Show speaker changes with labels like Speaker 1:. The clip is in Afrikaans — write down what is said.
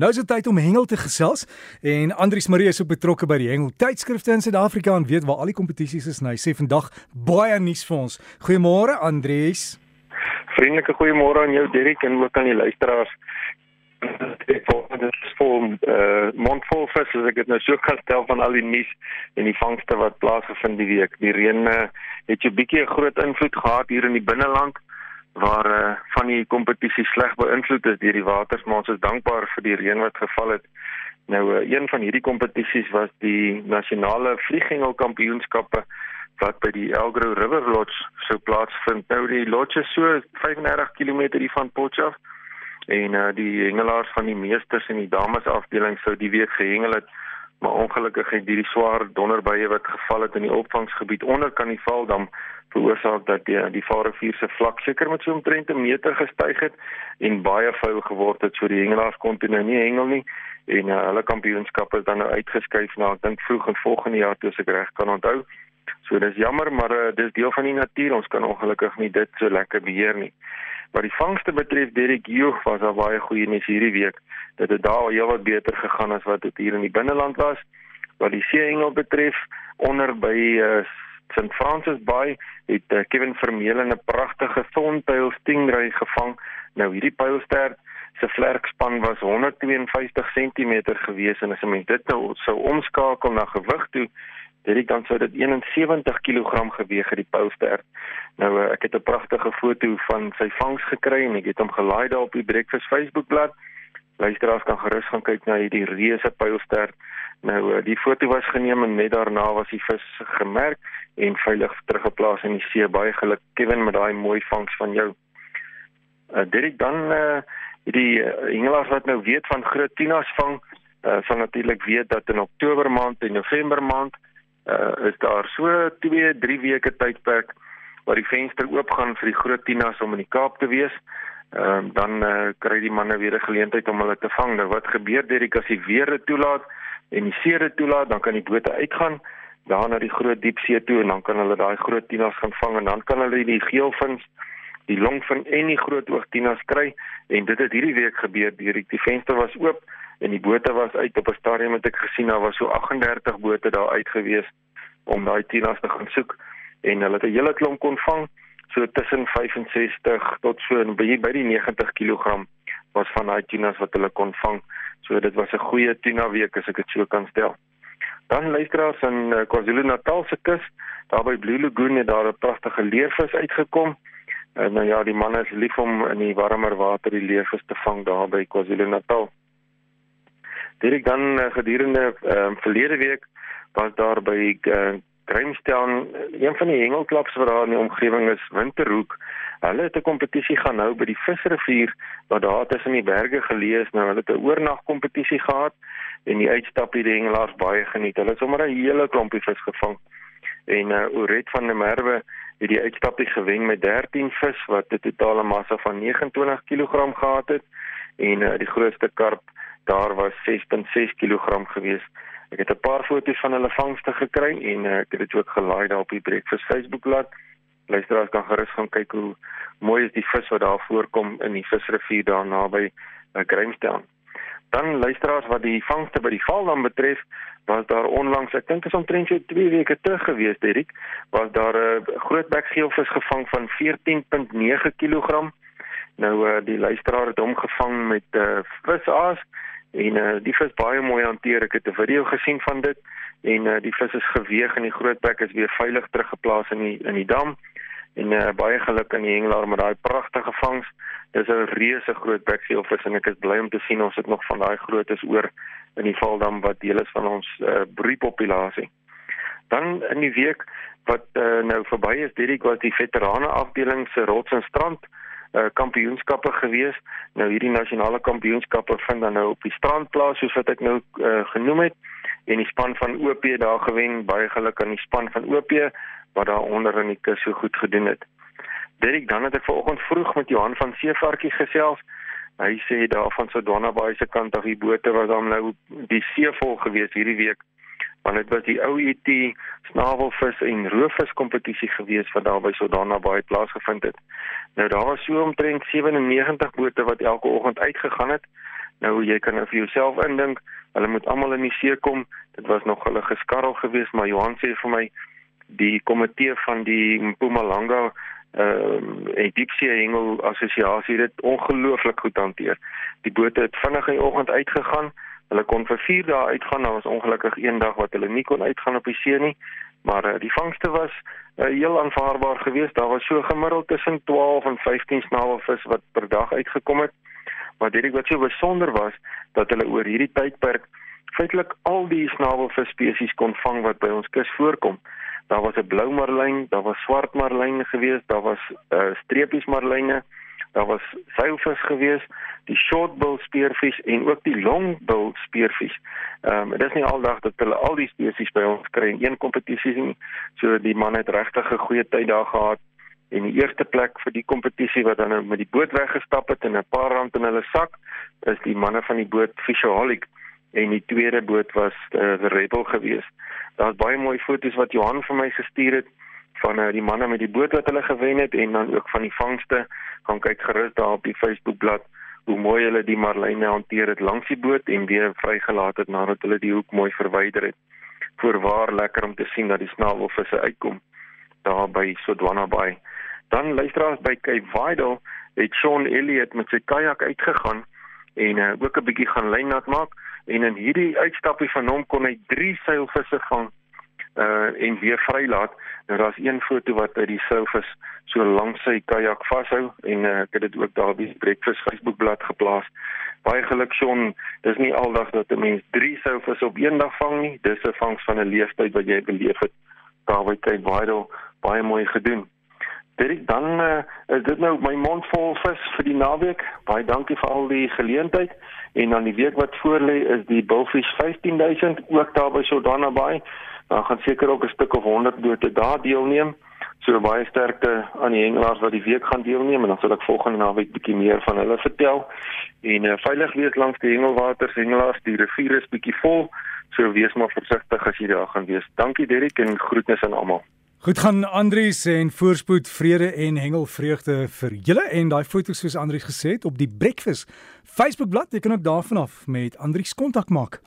Speaker 1: Nou is dit tyd om hengel te gesels en Andrius Marie is ook betrokke by die hengel tydskrifte in Suid-Afrika en weet waar al die kompetisies is. Nou, hy sê vandag baie nuus vir ons. Goeiemôre Andrius.
Speaker 2: Vriendelike goeiemôre aan jou Derrick en ook aan die luisteraars. Dit is vol uh, mondvol vis as ek dit nou so kan stel van al die nuus en die vangste wat plaasgevind die week. Die reën uh, het so 'n bietjie 'n groot invloed gehad hier in die binneland waar uh, van die kompetisie sleg beïnvloed is deur die waters, maar ons is dankbaar vir die reën wat geval het. Nou uh, een van hierdie kompetisies was die nasionale vlieghengel kampioenskappe wat by die Elgro River Lodge sou plaasvind. Nou die lodge is so 35 km van Potchefstroom en uh, die hengelaars van die meesters en die dames afdeling sou die week gehengel het maar ongelukkig het hierdie swaar donderbuie wat geval het in die opvangsgebied onder kan die Valdam veroorsaak dat die die Vaalrivier se vlak seker met so omtrent 'n meter gestyg het en baie vuil geword het so die hengelaars kon toe nou nie hengel nie en uh, hulle kampioenskap is dan nou uitgeskuif na ek dink vroeg in volgende jaar toe ek reg kan onthou. So dis jammer maar uh, dis deel van die natuur ons kan ongelukkig nie dit so lekker beheer nie. Wat die vangste betref, Derek Joog was daar baie goeie nuus hierdie week dit daar heel wat beter gegaan as wat dit hier in die binneland was. Wat die seeengel betref, onder by uh, St Francis Bay het uh, Kevin Vermeulen 'n pragtige sonpyl stingray gevang. Nou hierdie pylster se vlerkspan was 152 cm gewees en as mens dit nou sou omskakel na gewig toe, dit dan sou dit 71 kg geweg het die pylster. Nou uh, ek het 'n pragtige foto van sy vangs gekry en ek het hom gelaai daar op die Breakfast Facebookblad. Luisteraars kan gerus gaan kyk na hierdie reuse pylster. Nou eh, die foto was geneem en net daarna was die vis gemerk en veilig teruggeplaas in die see. Baie geluk Kevin met daai mooi vangs van jou. Uh eh, dit dan uh die uh, hengelaars wat nou weet van groot tunas vang, uh sal natuurlik weet dat in Oktober maand en November maand uh is daar so 2, 3 weke tydperk waar die venster oop gaan vir die groot tunas om in die Kaap te wees. Ehm uh, dan uh, kry die manne weer 'n geleentheid om hulle te vang. Nou wat gebeur as die weer dit toelaat en die see dit toelaat, dan kan die bote uitgaan daar na die groot diepsee toe en dan kan hulle daai groot tinas gaan vang en dan kan hulle die geelvins, die longvin en die groot oogtinas kry en dit het hierdie week gebeur. Die die venster was oop en die bote was uit op 'n stadium wat ek gesien het, daar was so 38 bote daar uit gewees om daai tinas te gaan soek en hulle het 'n hele klomp kon vang so tussen 65 tot so by by die 90 kg was van daai tinas wat hulle kon vang. So dit was 'n goeie tuna week as ek dit so kan stel. Dan luisteraars in uh, KwaZulu-Natal se kus, daar by Blue Lagoon het daar 'n pragtige leervis uitgekom. En nou ja, die manne is lief om in die warmer water die leervis te vang daar by KwaZulu-Natal. Dit dan uh, gedurende uh, verlede week was daar by uh, Grahamstown een van die hengelklubs wat daar in die omgewing is, Winterhoek. Hulle het 'n kompetisie gaan hou by die Visrivier wat daar tussen die berge geleë is. Nou hulle het 'n oornag kompetisie gehad en die uitstap hier die hengelaars baie geniet. Hulle het sommer 'n hele klompie vis gevang. En uh Oret van der Merwe het die uitstapie gewen met 13 vis wat 'n totale massa van 29 kg gehad het en uh die grootste karp daar was 6.6 kg gewees. Ek het 'n paar foto's van hulle vangste gekry en uh, ek het dit ook gelaai daar op die Breakfast Facebookblad. Luisteraars kan gerus gaan kyk hoe mooi is die vis wat daar voorkom in die visrivier daar naby uh, Grahamstown. Dan luisteraars wat die vangste by die Valdam betref, was daar onlangs, ek dink is omtrent so 2 weke terug gewees, Derrick, was daar 'n uh, grootbek geelvis gevang van 14.9 kg. Nou uh, die luisteraar het hom gevang met 'n uh, visaas en uh, die vis baie mooi hanteer. Ek het 'n video gesien van dit en uh, die vis is geweeg en die grootbek is weer veilig teruggeplaas in die in die dam. En uh, baie geluk aan die hengelaar met daai pragtige vangs. Dis 'n reuse groot bekseelvis en ek is bly om te sien ons het nog van daai grootes oor in die Valdam wat deel is van ons uh, broeipopulasie. Dan in die week wat uh, nou verby is, dit was die veterane afdeling se rots en strand kampioenskappe gewees. Nou hierdie nasionale kampioenskappe vind dan nou op die strand plaas soos wat ek nou uh, genoem het en die span van OP daar gewen. Baie geluk aan die span van OP wat daar onder in die kus so goed gedoen het. Derek, dan het ek vanoggend vroeg met Johan van Seevarkie gesels. Hy sê daar van Sodwana Bay se kant af die bote was dan nou die see vol gewees hierdie week. Want dit was die ou ET snavelvis en roofvis kompetisie gewees wat daar by Sodwana Bay plaasgevind het. Nou daar was so omtrent 97 bote wat elke oggend uitgegaan het. Nou jy kan nou vir jouself indink, hulle moet almal in die see kom. Dit was nog hulle geskarrel geweest, maar Johan sê vir my die komitee van die Mpumalanga ehm uh, diepsee hengel assosiasie het dit ongelooflik goed hanteer. Die bote het vinnig in die oggend uitgegaan. Hulle kon vir 4 dae uitgaan. Daar was ongelukkig een dag wat hulle nie kon uitgaan op die see nie, maar uh, die vangste was uh, heel aanvaarbaar geweest. Daar was so gemiddeld tussen 12 en 15 snavelvis wat per dag uitgekom het. Maar dit wat so besonder was dat hulle oor hierdie tydperk feitelik al die snavelvis spesies kon vang wat by ons kus voorkom. Daar was 'n blou marlyn, daar was swart marlyn geweest, daar was uh, streepies marlyne, daar was seilvis geweest, die shortbill speervis en ook die longbill speervis. Ehm um, dit is nie aldag dat hulle al die spesies by ons kry in een kompetisie nie. So die man het regtig 'n goeie tyd daar gehad en die eerste plek vir die kompetisie wat dan nou met die boot weggestap het en 'n paar rand in hulle sak is die manne van die boot Fishaholic en die tweede boot was uh, Rebel geweest. Daar's baie mooi foto's wat Johan vir my gestuur het van uh, die manne met die boot wat hulle gewen het en dan ook van die vangste. Gaan kyk gerus daar op die Facebook bladsy hoe mooi hulle die marline hanteer het langs die boot en weer vrygelaat het nadat hulle die hoek mooi verwyder het. Voorwaar lekker om te sien dat die snavelvisse uitkom daar by Sodwana Bay. Dan luisteraars by Cape Vidal het Sean Elliot met sy kajak uitgegaan en uh, ook 'n bietjie gaan lynnat maak en in hierdie uitstappie van hom kon hy 3 seilvisse vang uh en weer vrylaat. Nou daar's een foto wat uit die seilvis so lank sy kajak vashou en uh, ek het dit ook daar die Breakfast Facebook bladsy geplaas. Baie geluk Sean, dis nie aldag dat 'n mens 3 seilvis op een dag vang nie. Dis 'n vangs van 'n leeftyd wat jy beleef het. Daar by Cape Vidal baie mooi gedoen. Dit dan uh, is dit nou my mond vol vis vir die naweek. Baie dankie vir al die geleentheid. En dan die week wat voorlê is die Bullfish 15000 ook daar by Sodana Bay. Dan gaan seker ook 'n stuk of 100 bote daar deelneem. So baie sterkte aan die hengelaars wat die week gaan deelneem en dan sal ek volgende naweek bietjie meer van hulle vertel. En uh, veilig wees langs die hengelwaters, hengelaars, die rivier is bietjie vol. So wees maar versigtig as jy daar gaan wees. Dankie Derrick en groetnis aan almal.
Speaker 1: Goed gaan Andrius en voorspoed vrede en hengelvreugde vir julle en daai foto's soos Andrius gesê het op die Breakfast Facebook bladsy kan ook daarvan af met Andrius kontak maak.